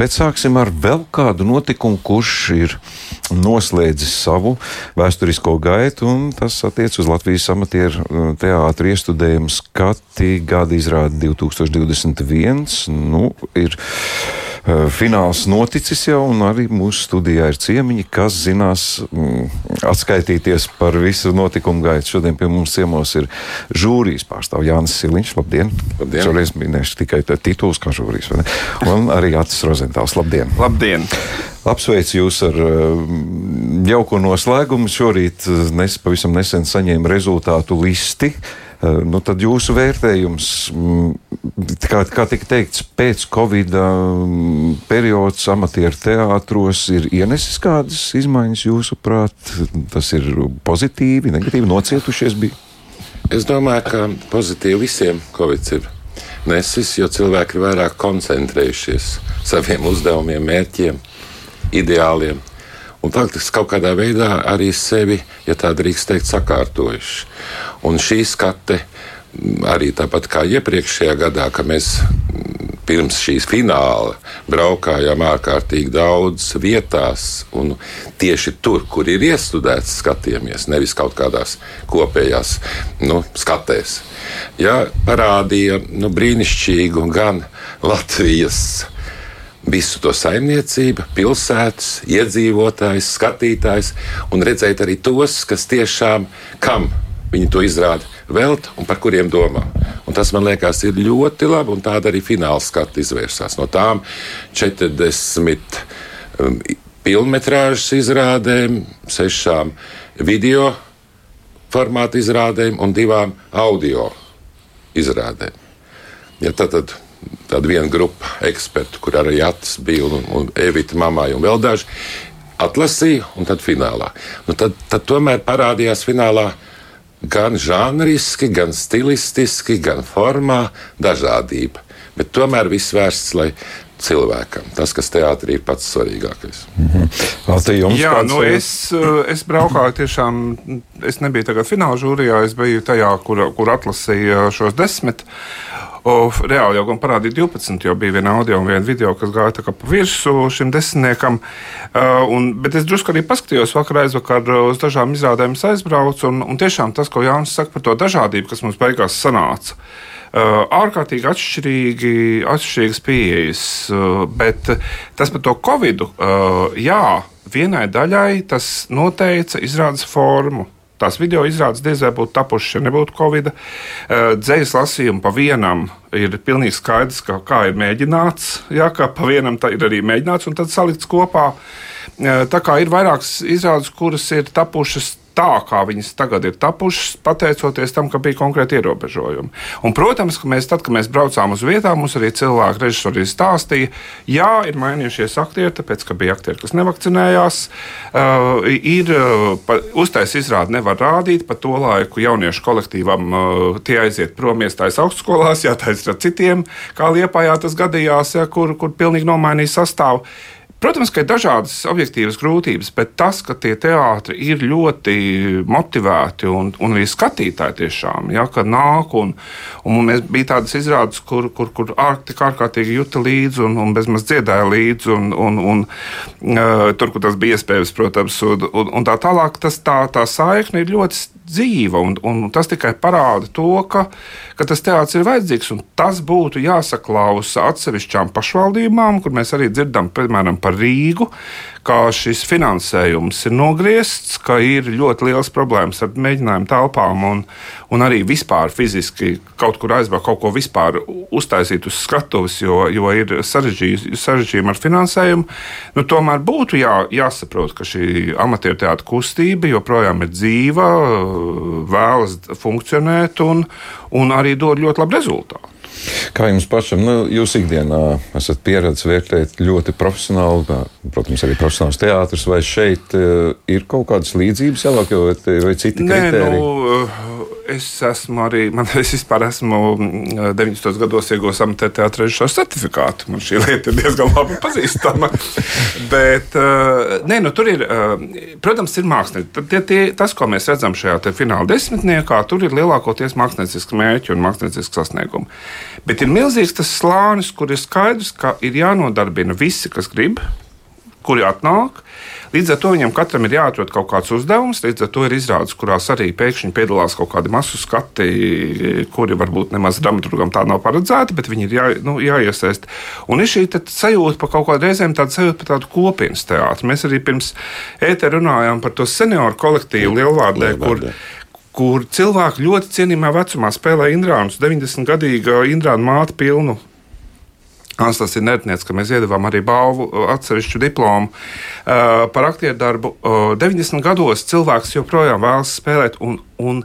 Bet sāksim ar vēl kādu notikumu, kurš ir noslēdzis savu vēsturisko gaitu, un tas attiec uz Latvijas amatieru uh, teātru iestudējumu skati gada izrādi 2021. Nu, ir uh, fināls noticis jau, un arī mūsu studijā ir ciemiņi, kas zinās mm, atskaitīties par visu notikumu gaitu. Šodien pie mums ciemos ir žūrijas pārstāvja Jānis Siliņš. Labdien! Labdien. Šoreiz minēšu tikai tituls kā žūrijas, un arī Acis Rozentāls. Labdien! Labdien! Apsveicu jūs ar uh, jauko noslēgumu. Šorīt uh, nes, pavisam nesen saņēmu rezultātu listi. Uh, nu, tad jūsu vērtējums, mm, kā, kā tika teikts, pēc Covid um, periods amatieru teātros ir ienesis kādas izmaiņas jūsuprāt? Tas ir pozitīvi, negatīvi, nocietušies bija? Es domāju, ka pozitīvi visiem Covid ir nesis, jo cilvēki ir vairāk koncentrējušies saviem uzdevumiem, mērķiem, ideāliem. Un faktiski kaut kādā veidā arī sevi, ja tā drīkst teikt, sakārtojuši. Un šī skate arī tāpat kā iepriekšējā gadā, kad mēs pirms šīs fināla braukājām ārkārtīgi daudz vietās, un tieši tur, kur ir iestudēts, skatījāmies, nevis kaut kādās kopējās nu, skatēs. Ja, parādīja nu, brīnišķīgu gan Latvijas visu to saimniecību, pilsētas, iedzīvotājs, skatītājs, un redzēt arī tos, kas tiešām kam viņi to izrāda velta un par kuriem domā. Un tas man liekas, ir ļoti labi, tāda arī fināla skata izvērsās. No tām 40 um, filmas izrādēm, sešām video formātu izrādēm un divām audio izrādēm. Ja tad, tad tāda viena grupa ekspertu, kur arī Atis bija un, un Evita mammai un vēl daži, atlasīja, un tad finālā. Nu, tad, tad tomēr parādījās finālā gan žanriski, gan stilistiski, gan formā dažādība. Bet tomēr viss vērsts, lai cilvēkam. Tas, kas teātrī ir pats svarīgākais. Mm -hmm. Jā, kāds... nu es, eh, es braukāju tiešām, es nebiju tagad fināla žūrijā, es biju tajā, kur, kur atlasīja šos desmit. O, reāli jau gan parādīja 12, jo bija viena audio un viena video, kas gāja pa virsmu šim desmitniekam. Uh, un, bet es drusku arī paskatījos vakar aizvakar uz dažām izrādēm, aizbraucu. Un, un tiešām tas, ko Jānis saka par to dažādību, kas mums beigās sanāca. Uh, ārkārtīgi atšķirīgi, atšķirīgas pieejas, uh, bet tas par to Covid, uh, jā, vienai daļai tas noteica izrādes formu tās video izrādes diez vai būtu tapušas, ja nebūtu Covid. Dzējas lasījumi pa vienam ir pilnīgi skaidrs, ka, kā ir mēģināts, jā, ka pa vienam tā ir arī mēģināts un tad salikts kopā. Tā kā ir vairākas izrādes, kuras ir tapušas tā, kā viņas tagad ir tapušas, pateicoties tam, ka bija konkrēti ierobežojumi. Un, protams, ka mēs, tad, kad mēs braucām uz vietām, mums arī cilvēki režisori stāstīja, jā, ir mainījušies aktieri, tāpēc, ka bija aktieri, kas nevakcinējās. Uh, ir uh, uztaisījis izrādi, nevar rādīt pa to laiku jauniešu kolektīvam, uh, tie aiziet prom, iestājas augstskolās, jātaisa ar citiem, kā Liepājā tas gadījās, ja, kur, kur pilnīgi nomainīja sastāvu. Protams, ka ir dažādas objektīvas grūtības, bet tas, ka tie teātri ir ļoti motivēti un, un arī skatītāji tiešām ja, nāk, un, un mēs bija tādas izrādes, kur, kur, kur ārkārtīgi juta līdzi un, un bezmaz dziedāja līdzi, un, un, un uh, tur, kur tas bija iespējams, protams, un, un, un tā tālāk, tas, tā, tā saikne ir ļoti dzīva. Un, un tas tikai parāda to, ka, ka tas teātris ir vajadzīgs. Tas būtu jāsaklausa atsevišķām pašvaldībām, kur mēs arī dzirdam, piemēram, par Rīgu, ka šis finansējums ir nogriezts, ka ir ļoti liels problēmas ar mēģinājumu telpām un, un arī vispār fiziski kaut kur aizbraukt, kaut ko vispār uztaisīt uz skatuves, jo, jo ir sarežģījumi ar finansējumu. Nu, tomēr būtu jā, jāsaprot, ka šī amatieru teātra kustība joprojām ir dzīva, vēlas funkcionēt un, un arī dod ļoti labu rezultātu. Kā jums pašam, nu, jūs ikdienā esat pieredzējis vērtēt ļoti profesionāli, protams, arī profesionāls teātris, vai šeit uh, ir kaut kādas līdzības, jālāk, vai, vai citi kriteriji? Nē, nu, es esmu arī, man, es vispār esmu 90. Mm, gados iegūmis amatieru teātra režisora certifikātu. Man šī lieta ir diezgan labi pazīstama. Bet, nē, nu, tur ir, protams, ir mākslinieki. Tie, tie, tas, ko mēs redzam šajā fināla desmitniekā, tur ir lielākoties mākslinieciski mērķi un mākslinieciski sasniegumi. Bet ir milzīgs tas slānis, kur ir skaidrs, ka ir jānodarbina visi, kas grib, kuri atnāk. Līdz ar to viņam katram ir jāatrod kaut kāds uzdevums. Līdz ar to ir izrādes, kurās arī pēkšņi piedalās kaut kādi masu skati, kuri varbūt nemaz dramaturgam tā nav paredzēti, bet viņi ir jā, nu, jāiesaist. Un ir šī sajūta par kaut kādām reizēm tādu sajūtu par tādu kopienas teātru. Mēs arī pirms ētera runājām par to senioru kolektīvu Lielvārdē, kur, kur cilvēki ļoti cienījamā vecumā spēlē Indrānus, 90-gadīga Indrāna māte pilnu Anastasija Nertniec, ka mēs iedavām arī balvu atsevišķu diplomu uh, par aktieru darbu. Uh, 90 gados cilvēks joprojām vēlas spēlēt, un, un,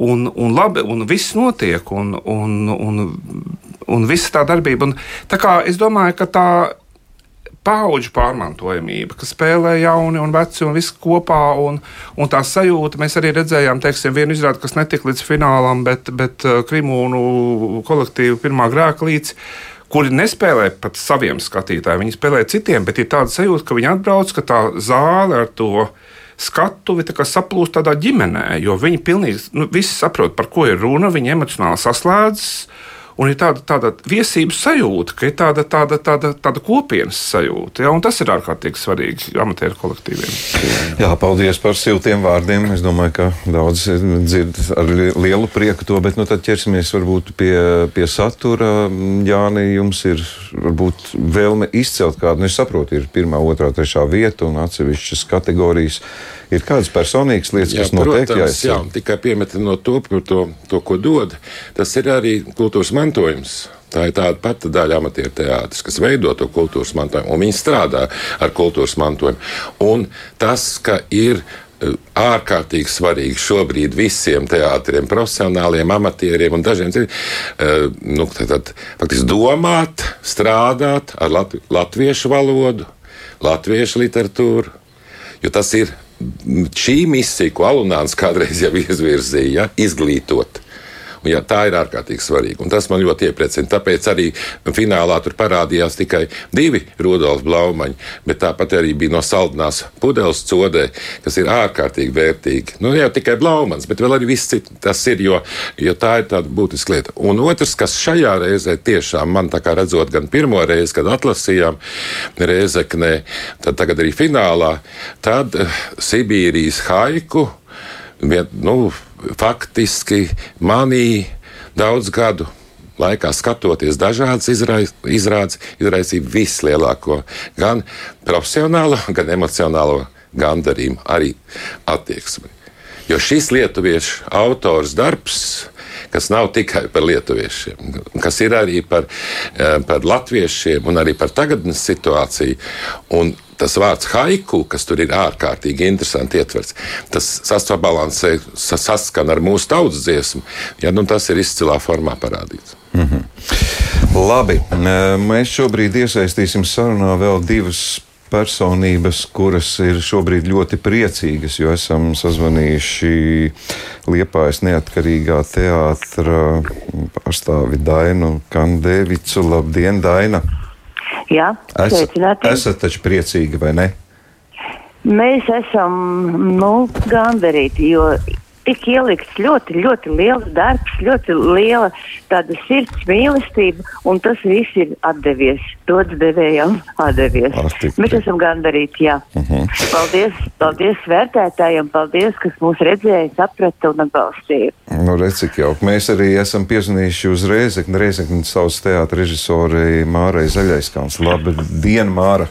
un, un labi, un viss notiek, un, un, un, un visa tā darbība. Un, tā kā es domāju, ka tā paudžu pārmantojamība, ka spēlē jauni un veci un viss kopā. Un, un tā sajūta, mēs arī redzējām, teiksim, vienu izrādi, kas netika līdz finālam, bet, bet Krimūnu kolektīvu pirmā grēka līdz kuri nespēlē pat saviem skatītājiem, viņi spēlē citiem, bet ir tāda sajūta, ka viņi atbrauc, ka tā zāle ar to skatuvi saplūst tādā ģimenē, jo viņi pilnīgi nu, saprot, par ko ir runa, viņi emocionāli saslēdzas. Un ir tāda, tāda viesības sajūta, ka ir tāda, tāda, tāda, tāda kopienas sajūta. Ja, tas ir ārkārtīgi svarīgi amatieru kolektīviem. Jā, paldies par siltiem vārdiem. Es domāju, ka daudz dzird ar lielu prieku to, bet nu, tad ķersimies varbūt pie, pie satura. Jāni, jums ir varbūt vēlme izcelt kādu, nu, es saprotu, ir pirmā, otrā, trešā vieta un atsevišķas kategorijas. Ir kādas personīgas lietas, jā, kas notiek? Protams, jā, tikai piemetinot to, to, to, ko dod. Tas ir arī kultūras mantojums. Tā ir tāda pati daļa amatieru teātris, kas veido to kultūras mantojumu, un viņi strādā ar kultūras mantojumu. Un tas, ka ir eh, ārkārtīgi svarīgi šobrīd visiem teātriem, profesionāliem, amatieriem un dažiem citiem, eh, nu, tad, faktiski domāt, strādāt ar lat latviešu valodu, latviešu literatūru, jo tas ir šī misija, ko Alunāns kādreiz jau izvirzīja, ja, izglītot Ja, tā ir ārkārtīgi svarīga. Un tas man ļoti iepriecina. Tāpēc arī finālā tur parādījās tikai divi Rudolf Blaumaņi, bet tāpat arī bija no saldnās pudeles codē, kas ir ārkārtīgi vērtīgi. Nu, jau tikai Blaumans, bet vēl arī viss cits tas ir, jo, jo tā ir tāda būtiska lieta. Un otrs, kas šajā reizē tiešām man tā kā redzot gan pirmo reizi, kad atlasījām Reizeknē, tad tagad arī finālā, tad uh, Sibīrijas haiku. Vien, nu, faktiski manī daudz gadu laikā skatoties dažādas izrādes, izraisīja vislielāko gan profesionālo, gan emocionālo gandarījumu, arī attieksmi. Jo šis lietuviešu autors darbs, kas nav tikai par lietuviešiem, kas ir arī par, eh, par latviešiem un arī par tagadnes situāciju. Un tas vārds haiku, kas tur ir ārkārtīgi interesanti ietverts, tas sastabalansē, saskan ar mūsu tautas dziesmu. Ja, nu, tas ir izcilā formā parādīts. Mm -hmm. Labi, mēs šobrīd iesaistīsim sarunā vēl divas personības, kuras ir šobrīd ļoti priecīgas, jo esam sazvanījuši Liepājas neatkarīgā teātra pārstāvi Dainu Kandēvicu. Labdien, Daina! Jā, sveicināti. Esat taču priecīgi, vai ne? Mēs esam nu, gandarīti, jo tik ielikts ļoti, ļoti liels darbs, ļoti liela tāda sirds mīlestība, un tas viss ir atdevies. Dots devējām atdevies. Artikli. Mēs esam gandarīti, jā. Uh mhm. -huh. Paldies, paldies vērtētājiem, paldies, kas mūs redzēja, saprata un atbalstīja. Nu, redz, cik jauki. Mēs arī esam piezvanījuši uz Rēzekni, Rēzekni savas teātra režisorei Mārai Zaļaiskāns. Labdien, Māra!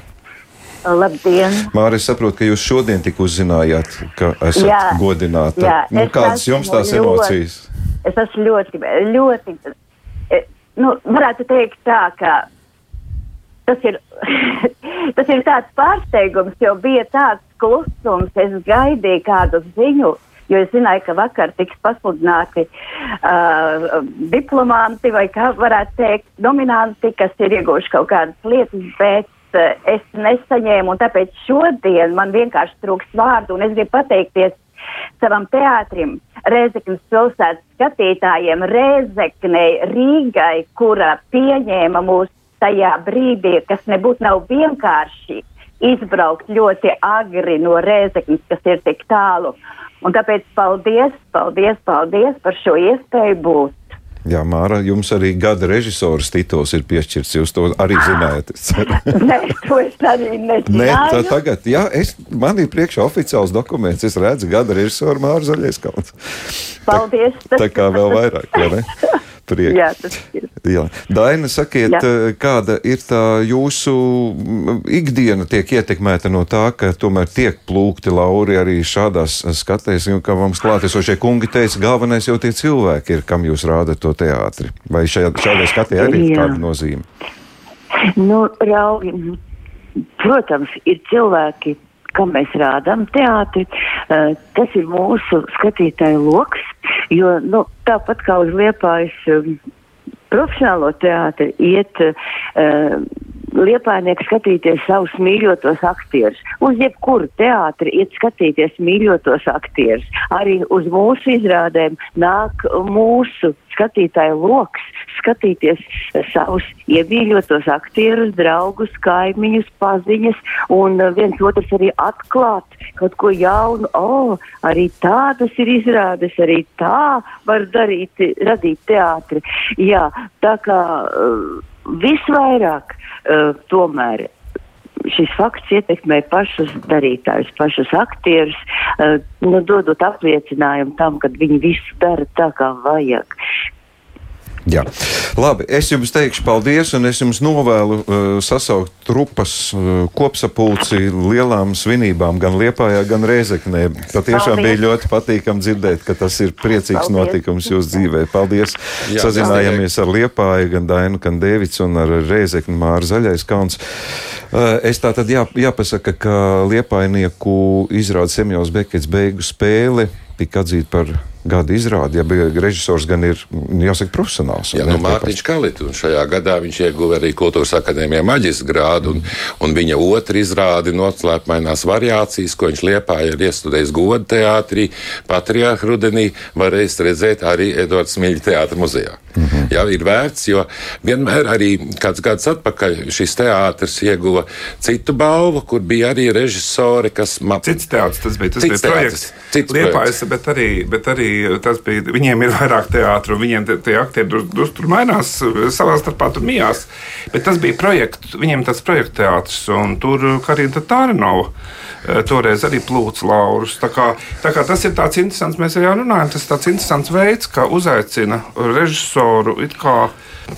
Labdien! Mārija, es saprotu, ka jūs šodien tik uzzinājāt, ka esat jā, godināta. Jā, nu, kādas jums tās ļoti, emocijas? Es esmu ļoti, ļoti, e, nu, varētu teikt tā, ka tas ir, tas ir tāds pārsteigums, jo bija tāds klusums, es gaidīju kādu ziņu, jo es zināju, ka vakar tiks pasludināti uh, diplomanti vai kā varētu teikt, nominanti, kas ir ieguvuši kaut kādas lietas, bet es nesaņēmu, un tāpēc šodien man vienkārši trūks vārdu, un es gribu pateikties savam teātrim, Rēzeknas pilsētas skatītājiem, Rēzeknei, Rīgai, kura pieņēma mūs tajā brīdī, kas nebūtu nav vienkārši izbraukt ļoti agri no Rēzeknas, kas ir tik tālu. Un tāpēc paldies, paldies, paldies par šo iespēju būt. Jā, Māra, jums arī gada režisors tituls ir piešķirts. Jūs to arī zinājāt. Nē, to es arī nezināju. Nē, tā tagad, jā, es, man ir priekšā oficiāls dokuments. Es redzu gada režisoru Māru Zaļais Kalns. Paldies. Tā, tā kā vēl vairāk, vai ne? prieks. Jā, tas ir. Jā. Daina, sakiet, Jā. Eh, kāda ir tā jūsu ikdiena tiek ietekmēta no tā, ka tomēr tiek plūkti lauri arī šādās skatēs, un kā mums klātesošie kungi teica, galvenais jau tie cilvēki ir, kam jūs rādat to teātri. Vai šajā, šādai skatē arī ir kāda nozīme? Nu, raugi, protams, ir cilvēki, kam mēs rādām teātri. Uh, tas ir mūsu skatītāju lokus, jo nu, tāpat kā uz liepājas um, profesionālo teātri iet uh, liepājnieki skatīties savus mīļotos aktierus. Uz jebkuru teātri iet skatīties mīļotos aktierus. Arī uz mūsu izrādēm nāk mūsu skatītāju lokus skatīties savus iemīļotos aktierus, draugus, kaimiņus, paziņas un viens otrs arī atklāt kaut ko jaunu. O, oh, arī tādas ir izrādes, arī tā var darīt, radīt teātri. Jā, tā kā uh, visvairāk uh, tomēr šis fakts ietekmē pašus darītājus, pašus aktierus, uh, nu, dodot apliecinājumu tam, ka viņi visu dara tā, kā vajag. Jā. Labi, es jums teikšu paldies, un es jums novēlu uh, sasaukt trupas uh, kopsapulci lielām svinībām gan Liepājā, gan Rēzeknē. Patiešām paldies. bija ļoti patīkami dzirdēt, ka tas ir priecīgs paldies. notikums jūsu dzīvē. Paldies! Jā, Sazinājāmies ar Liepāju, gan Dainu, gan Dēvids un ar Rēzekni Māru Zaļais Kauns. Uh, es tā tad jā, jāpasaka, ka Liepainieku izrāda Semjons Bekets beigu spēli tika atzīta par gada izrādi, ja bija režisors gan ir, jāsaka, profesionāls. Jā, nu, Mārtiņš Kalits, un šajā gadā viņš ieguva arī Kultūras akadēmijā maģistra grādu, un, un viņa otra izrādi noslēpmainās variācijas, ko viņš liepāja ir iestudējis godu teātrī, Patriārha rudenī, varēs redzēt arī Edvards Smiļa teātra muzejā. Mm -hmm. Jā, ir vērts, jo vienmēr arī kāds gads atpakaļ šis teātris ieguva citu balvu, kur bija arī režisori, kas. Cits teātris tas bija, tas cits bija projekts. Cits Liepājas, bet arī, bet arī tas bija, viņiem ir vairāk teātru, viņiem tie, tie aktieri tur, tur, tur mainās, savā starpā tur mijās. Bet tas bija projekts, viņiem tas projekts teātris, un tur Karina Tārinova eh, toreiz arī plūca laurus. Tā kā, tā kā tas ir tāds interesants, mēs arī runājam, tas ir tāds interesants veids, kā uzaicina režisoru it kā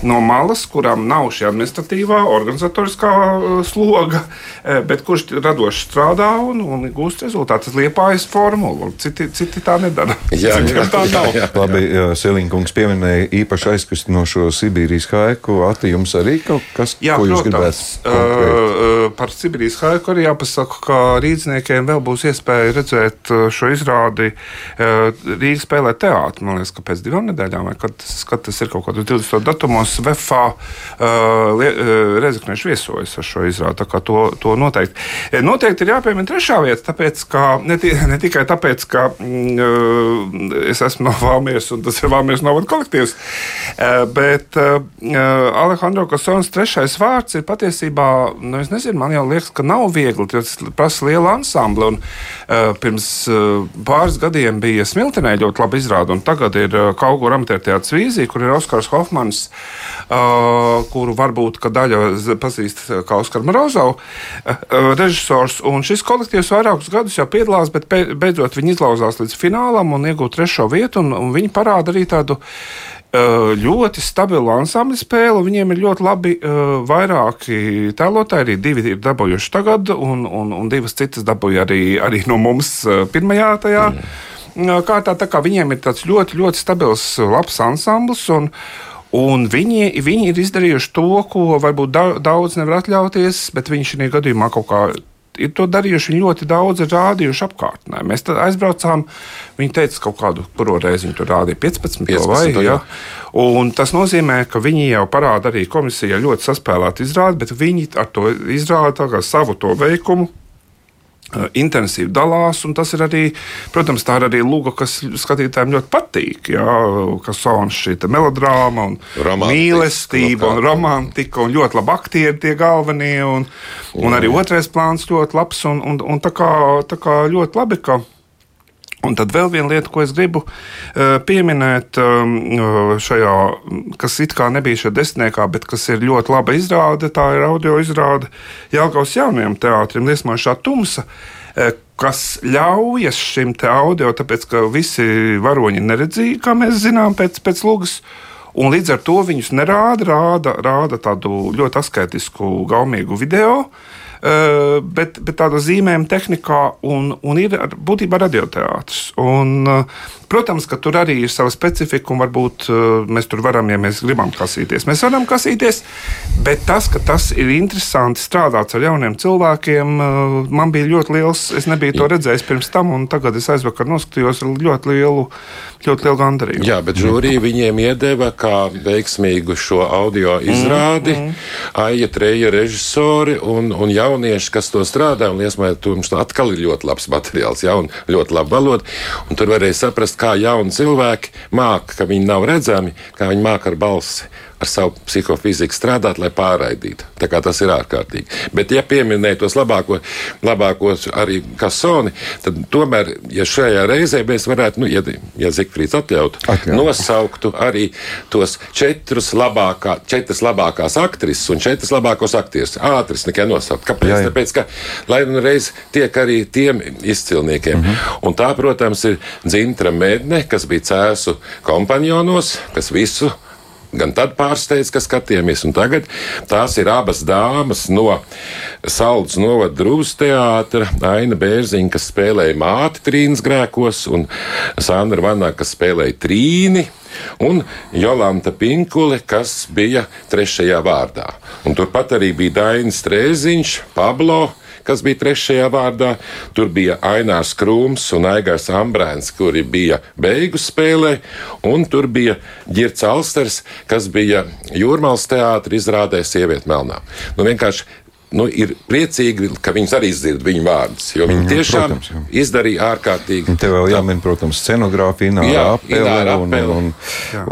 no malas, kurām nav šī administratīvā, organizatoriskā uh, sloga, eh, bet kurš radoši strādā un, un gūst rezultātus. Tas liepājas formula, citi, citi tā nedara. Jā, jā, tā nav. Jā, jā. Labi, Selinkungs pieminēja īpaši aizkustinošo Sibīrijas haiku. Ati jums arī kaut kas, jā, ko jūs protams, gribētu? Uh, par Sibīrijas haiku arī jāpasaka, ka rīdzniekiem vēl būs iespēja redzēt šo izrādi uh, Rīgas spēlē teātri. Man liekas, ka pēc divām nedēļām, vai kad, kad tas ir kaut kādā 20. datumā pasākumos VFA uh, Rezekneši viesojas ar šo izrādi. To, to noteikti. Noteikti ir jāpiemina trešā vieta, tāpēc, ka, ne, ne tikai tāpēc, ka mm, uh, es esmu no Valmieras un tas ir Valmieras novada kolektīvs, uh, bet uh, Alejandro Kasons trešais vārds ir patiesībā, nu, es nezinu, man jau liekas, ka nav viegli, tas prasa lielu ansambli. Un, pirms pāris gadiem bija Smiltenē ļoti labi izrāda, un tagad ir uh, Kaugura amatērteātris vīzija, kur ir Oskars Hofmans. Kuru varbūt daļa pazīst kā Oskaru Morozovu, uh, režisors. Un šis kolektīvs vairākus gadus jau piedalās, bet beidzot viņi izlauzās līdz finālam un iegūta trešo vietu. Un, un viņi parāda arī tādu ļoti stabilu ansambļu spēli. Viņiem ir ļoti labi uh, vairāki tēlotāji, arī divi ir dabūjuši tagad, un, un, un divas citas dabūja arī, arī no mums uh, pirmajā tajā. Mm. Kārtā, tā kā viņiem ir tāds ļoti, ļoti stabils, labs ansamblis. Un, Un viņi, viņi ir izdarījuši to, ko varbūt daudz nevar atļauties, bet viņi šajā gadījumā kaut kā ir to darījuši. Ļoti daudz ir rādījuši apkārtnē. Mēs aizbraucām, viņi teica, kaut kādu kuru reizi viņi tur rādīja 15, 15 vai ne? Ja? Un tas nozīmē, ka viņi jau parāda arī komisijai ļoti saspēlētu izrādi, bet viņi ar to izrāda savu to veikumu intensīvi dalās, un tas ir arī, protams, tā ir arī lūga, kas skatītājiem ļoti patīk. Jā, kas sauc šī melodrāma, un romantika, mīlestība, un romantika, un ļoti labi aktieri tie galvenie, un, un arī otrais plāns ļoti labs, un, un, un tā, kā, tā kā ļoti labi, ka Un tad vēl viena lieta, ko es gribu uh, pieminēt um, šajā, kas it kā nebija šajā desmitniekā, bet kas ir ļoti laba izrāde, tā ir audio izrāde Jālgaus jaunajam teātrim, Liesmošā tumsa, uh, kas ļaujas šim te audio, tāpēc ka visi varoņi neredzīja, kā mēs zinām, pēc, pēc lūgas. Un līdz ar to viņus nerāda, rāda, rāda tādu ļoti askaitisku, gaumīgu video. Uh, Eh, bet, bet tādā zīmējuma tehnikā un, un ir būtībā radioteātris. Un, uh, Protams, ka tur arī ir sava specifika, un varbūt uh, mēs tur varam, ja mēs gribam kasīties. Mēs varam kasīties, bet tas, ka tas ir interesanti strādāt ar jauniem cilvēkiem, man bija ļoti liels. Es nebiju to redzējis pirms tam, un tagad es aizvakar noskatījos ar ļoti lielu, ļoti lielu gandarījumu. Jā, bet žūrija viņiem iedeva kā veiksmīgu šo audio izrādi. Mm, mm. Aija Treja režisori un, un jaunieši, kas to strādā, un iesmēt, mums atkal ir ļoti labs materiāls, ja, un ļoti laba valoda. Un tur varēja saprast, kā jauni cilvēki māca, ka viņi nav redzami, kā viņi māca ar balsi ar savu psihofiziku strādāt, lai pārraidītu. Tas ir ārkārtīgi. Bet, ja pieminēja tos labāko, labākos arī kasoni, tad tomēr, ja šajā reizē mēs varētu, nu, ja, ja Zikfrīds atļautu, Atļaut. nosauktu arī tos četrus labākā, četras labākās aktrises un četras labākos aktierus. Ātris nekai nosaukt. Kāpēc? Jā, jā. Tāpēc, ka, lai nu reiz tiek arī tiem izcilniekiem. Mm -hmm. Un tā, protams, ir Dzintra Medne, kas bija cēsu kompanionos, kas visu gan tad pārsteidz, ka skatījāmies. Un tagad tās ir abas dāmas no Saldus novada drūzes teātra. Aina Bērziņa, kas spēlēja māti Trīnas grēkos, un Sandra Vanā, kas spēlēja Trīni. Un Jolanta Pinkule, kas bija trešajā vārdā. Un turpat arī bija Dainis Strēziņš, Pablo, kas bija trešajā vārdā. Tur bija Ainārs Krūms un Aigars Ambrēns, kuri bija beigu spēlē, un tur bija Girts Alsters, kas bija Jūrmālas teātris izrādē Sieviete Melnā. Nu, vienkārši nu, ir priecīgi, ka viņas arī dzird viņu vārdus. Jo viņi mm, tiešām protams, jā. izdarīja ārkārtīgi. Un te vēl jāmin, protams, scenogrāfija, jā, apele, un, un, un,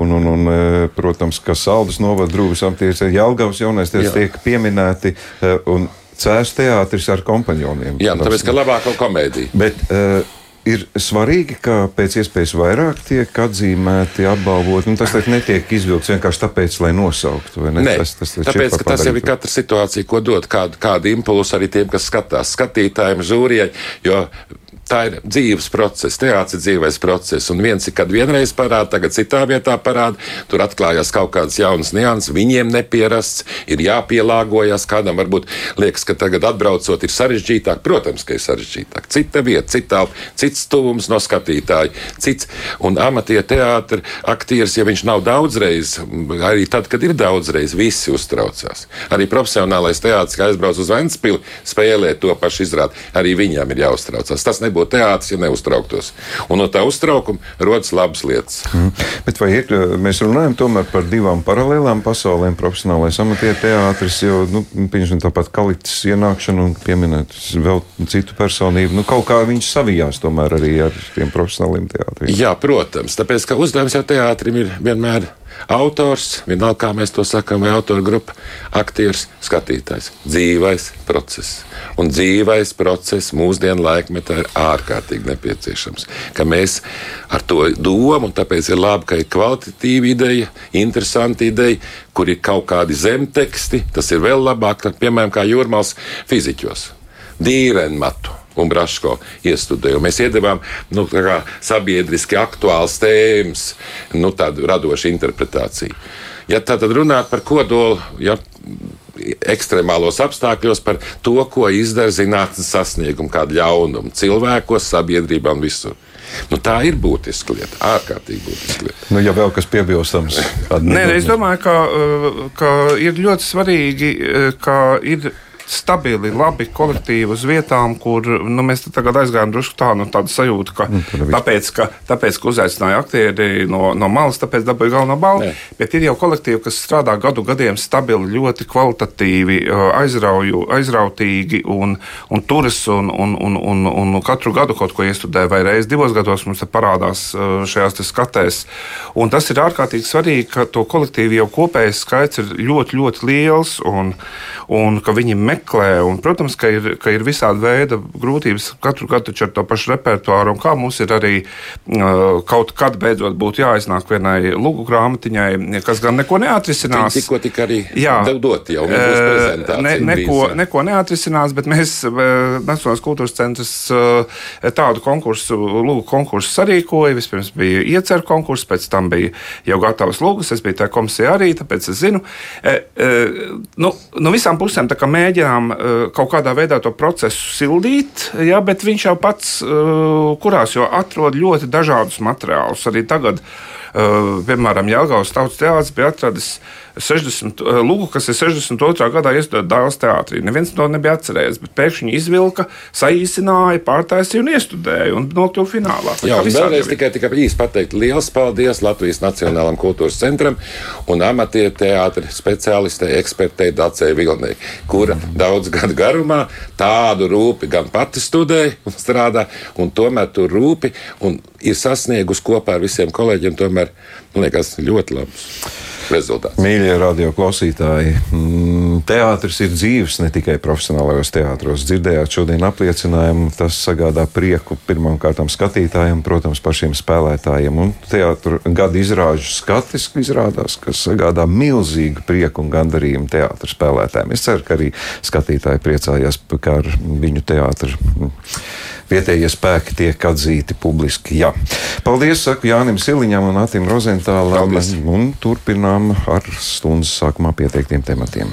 un, un, un, protams, ka saldus novada drūvis aptiecē Jelgavas jaunais tiek pieminēti. E, un, Cēlus teātris ar kompanioniem. Jā, nu, tāpēc, ka labāko komēdiju. Bet, uh, ir svarīgi, ka pēc iespējas vairāk tiek atzīmēti, apbalvoti. Nu, tas netiek izvilkts vienkārši tāpēc, lai nosauktu. Ne? Nē, tas, tas tāpēc, ka tas jau ir katra situācija, ko dod kādu, kādu impulsu arī tiem, kas skatās, skatītājiem, žūrijai. Jo tā ir dzīves process, teātris dzīves process. Un viens ir, kad vienreiz parāda, tagad citā vietā parāda, tur atklājās kaut kādas jaunas nianses, viņiem nepierasts, ir jāpielāgojas. Kādam varbūt liekas, ka tagad atbraucot ir sarežģītāk. Protams, ka ir sarežģītāk. Cita vieta, cita, cits tuvums no skatītāja, cits un amatieru teātris, aktieris, ja viņš nav daudzreiz, arī tad, kad ir daudzreiz, visi uztraucās. Arī profesionālais teātris, kā aizbrauc uz Ventspili, spēlē to pašu izrādi, arī viņam ir jāuztraucās. Tas nebūtu nebūtu teātris, ja neuztrauktos. Un no tā uztraukuma rodas labas lietas. Mm. Bet vai ir, mēs runājam par divām paralēlām pasaulēm, profesionālais amatieru teātris, jo, nu, tāpat kalitas ienākšanu un pieminēt vēl citu personību, nu, kaut kā viņš savijās tomēr arī ar tiem profesionāliem teātriem. Jā, protams, tāpēc, ka uzdevums jau teātrim ir vienmēr Autors, vienalga kā mēs to sakām, vai autora grupa, aktieris, skatītājs. Dzīvais process. Un dzīvais process mūsdienu laikmetā ir ārkārtīgi nepieciešams. Ka mēs ar to domu, un tāpēc ir labi, ka ir kvalitatīva ideja, interesanta ideja, kur ir kaut kādi zemteksti. Tas ir vēl labāk, piemēram, kā jūrmāls fiziķos. Dīrenmatu un Braško iestudēju. Mēs iedevām nu, sabiedriski aktuāls tēmas, nu, tādu radošu interpretāciju. Ja tā tad runāt par kodolu, ja, ekstremālos apstākļos, par to, ko izdara zinātnīs sasniegumu, kādu ļaunumu cilvēkos, sabiedrībā un visur. Nu, tā ir būtiska lieta, ārkārtīgi būtiska lieta. Nu, ja vēl kas piebilstams, tad nē, es domāju, ka, ka ir ļoti svarīgi, ka ir stabili, labi kolektīvi uz vietām, kur nu, mēs tagad aizgājām drusku tā, nu, tādu sajūtu, ka nu, tāpēc, ka, tāpēc, ka uzaicināja aktieri no, no malas, tāpēc dabūja galveno balvu. Bet ir jau kolektīvi, kas strādā gadu gadiem stabili, ļoti kvalitatīvi, aizrauju, aizrautīgi un, un turas un, un, un, un, un katru gadu kaut ko iestudē, vai reizes divos gados mums parādās šajās skatēs. Un tas ir ārkārtīgi svarīgi, ka to kolektīvu jau kopējais skaits ir ļoti, ļoti liels un, un ka viņi meklē. Un, protams, ka ir, ka ir visādi veidi grūtības katru gadu ar to pašu repertuāru, un kā mums ir arī uh, kaut kad beidzot būtu jāiznāk vienai lūgu grāmatiņai, kas gan neko neatrisinās. Tikko tik arī jā, dot jau ne, neko, neko neatrisinās, bet mēs Nacionālās kultūras centrs tādu konkursu, lūgu konkursu sarīkoja. Vispirms bija iecer konkurss, pēc tam bija jau gatavs lūgas, es biju tajā komisijā arī, tāpēc es zinu. E, e, nu, no visām pusēm mēģinām e, kaut kādā veidā to procesu sildīt, ja, bet viņš jau pats kurās jau atrod ļoti dažādus materiālus. Arī tagad, piemēram, Jālgaus tautas teātris bija atradis 60, eh, lūgu, kas ir 62. gadā iestudēta Dāvidas teātrī. Neviens to nebija atcerējies, bet pēkšņi izvilka, saīsināja, pārtaisīja un iestudēja un nokļuva finālā. Tā Jā, vēlreiz tikai, tikai īsi pateikt liels paldies Latvijas Nacionālajam kultūras centram un amatieru teātri speciālistei, ekspertei Dacei Vilnei, kura daudz gadu garumā tādu rūpi gan pati studēja un strādā, un tomēr tur rūpi un ir sasniegusi kopā ar visiem kolēģiem tomēr, man liekas, ļoti labus rezultāts. Mīļie radio klausītāji, mm, teātris ir dzīves ne tikai profesionālajos teātros. Dzirdējāt šodien apliecinājumu, tas sagādā prieku pirmām kārtām skatītājiem, protams, pašiem spēlētājiem. Un teātru gada izrāžu skatis izrādās, kas sagādā milzīgu prieku un gandarījumu teātru spēlētājiem. Es ceru, ka arī skatītāji priecājās, ka ar viņu teātru vietējie spēki tiek atzīti publiski. Jā. Paldies, saku Jānim Siliņam un Atim Rozentālam, un turpinām ar stundas sākumā pieteiktiem tematiem.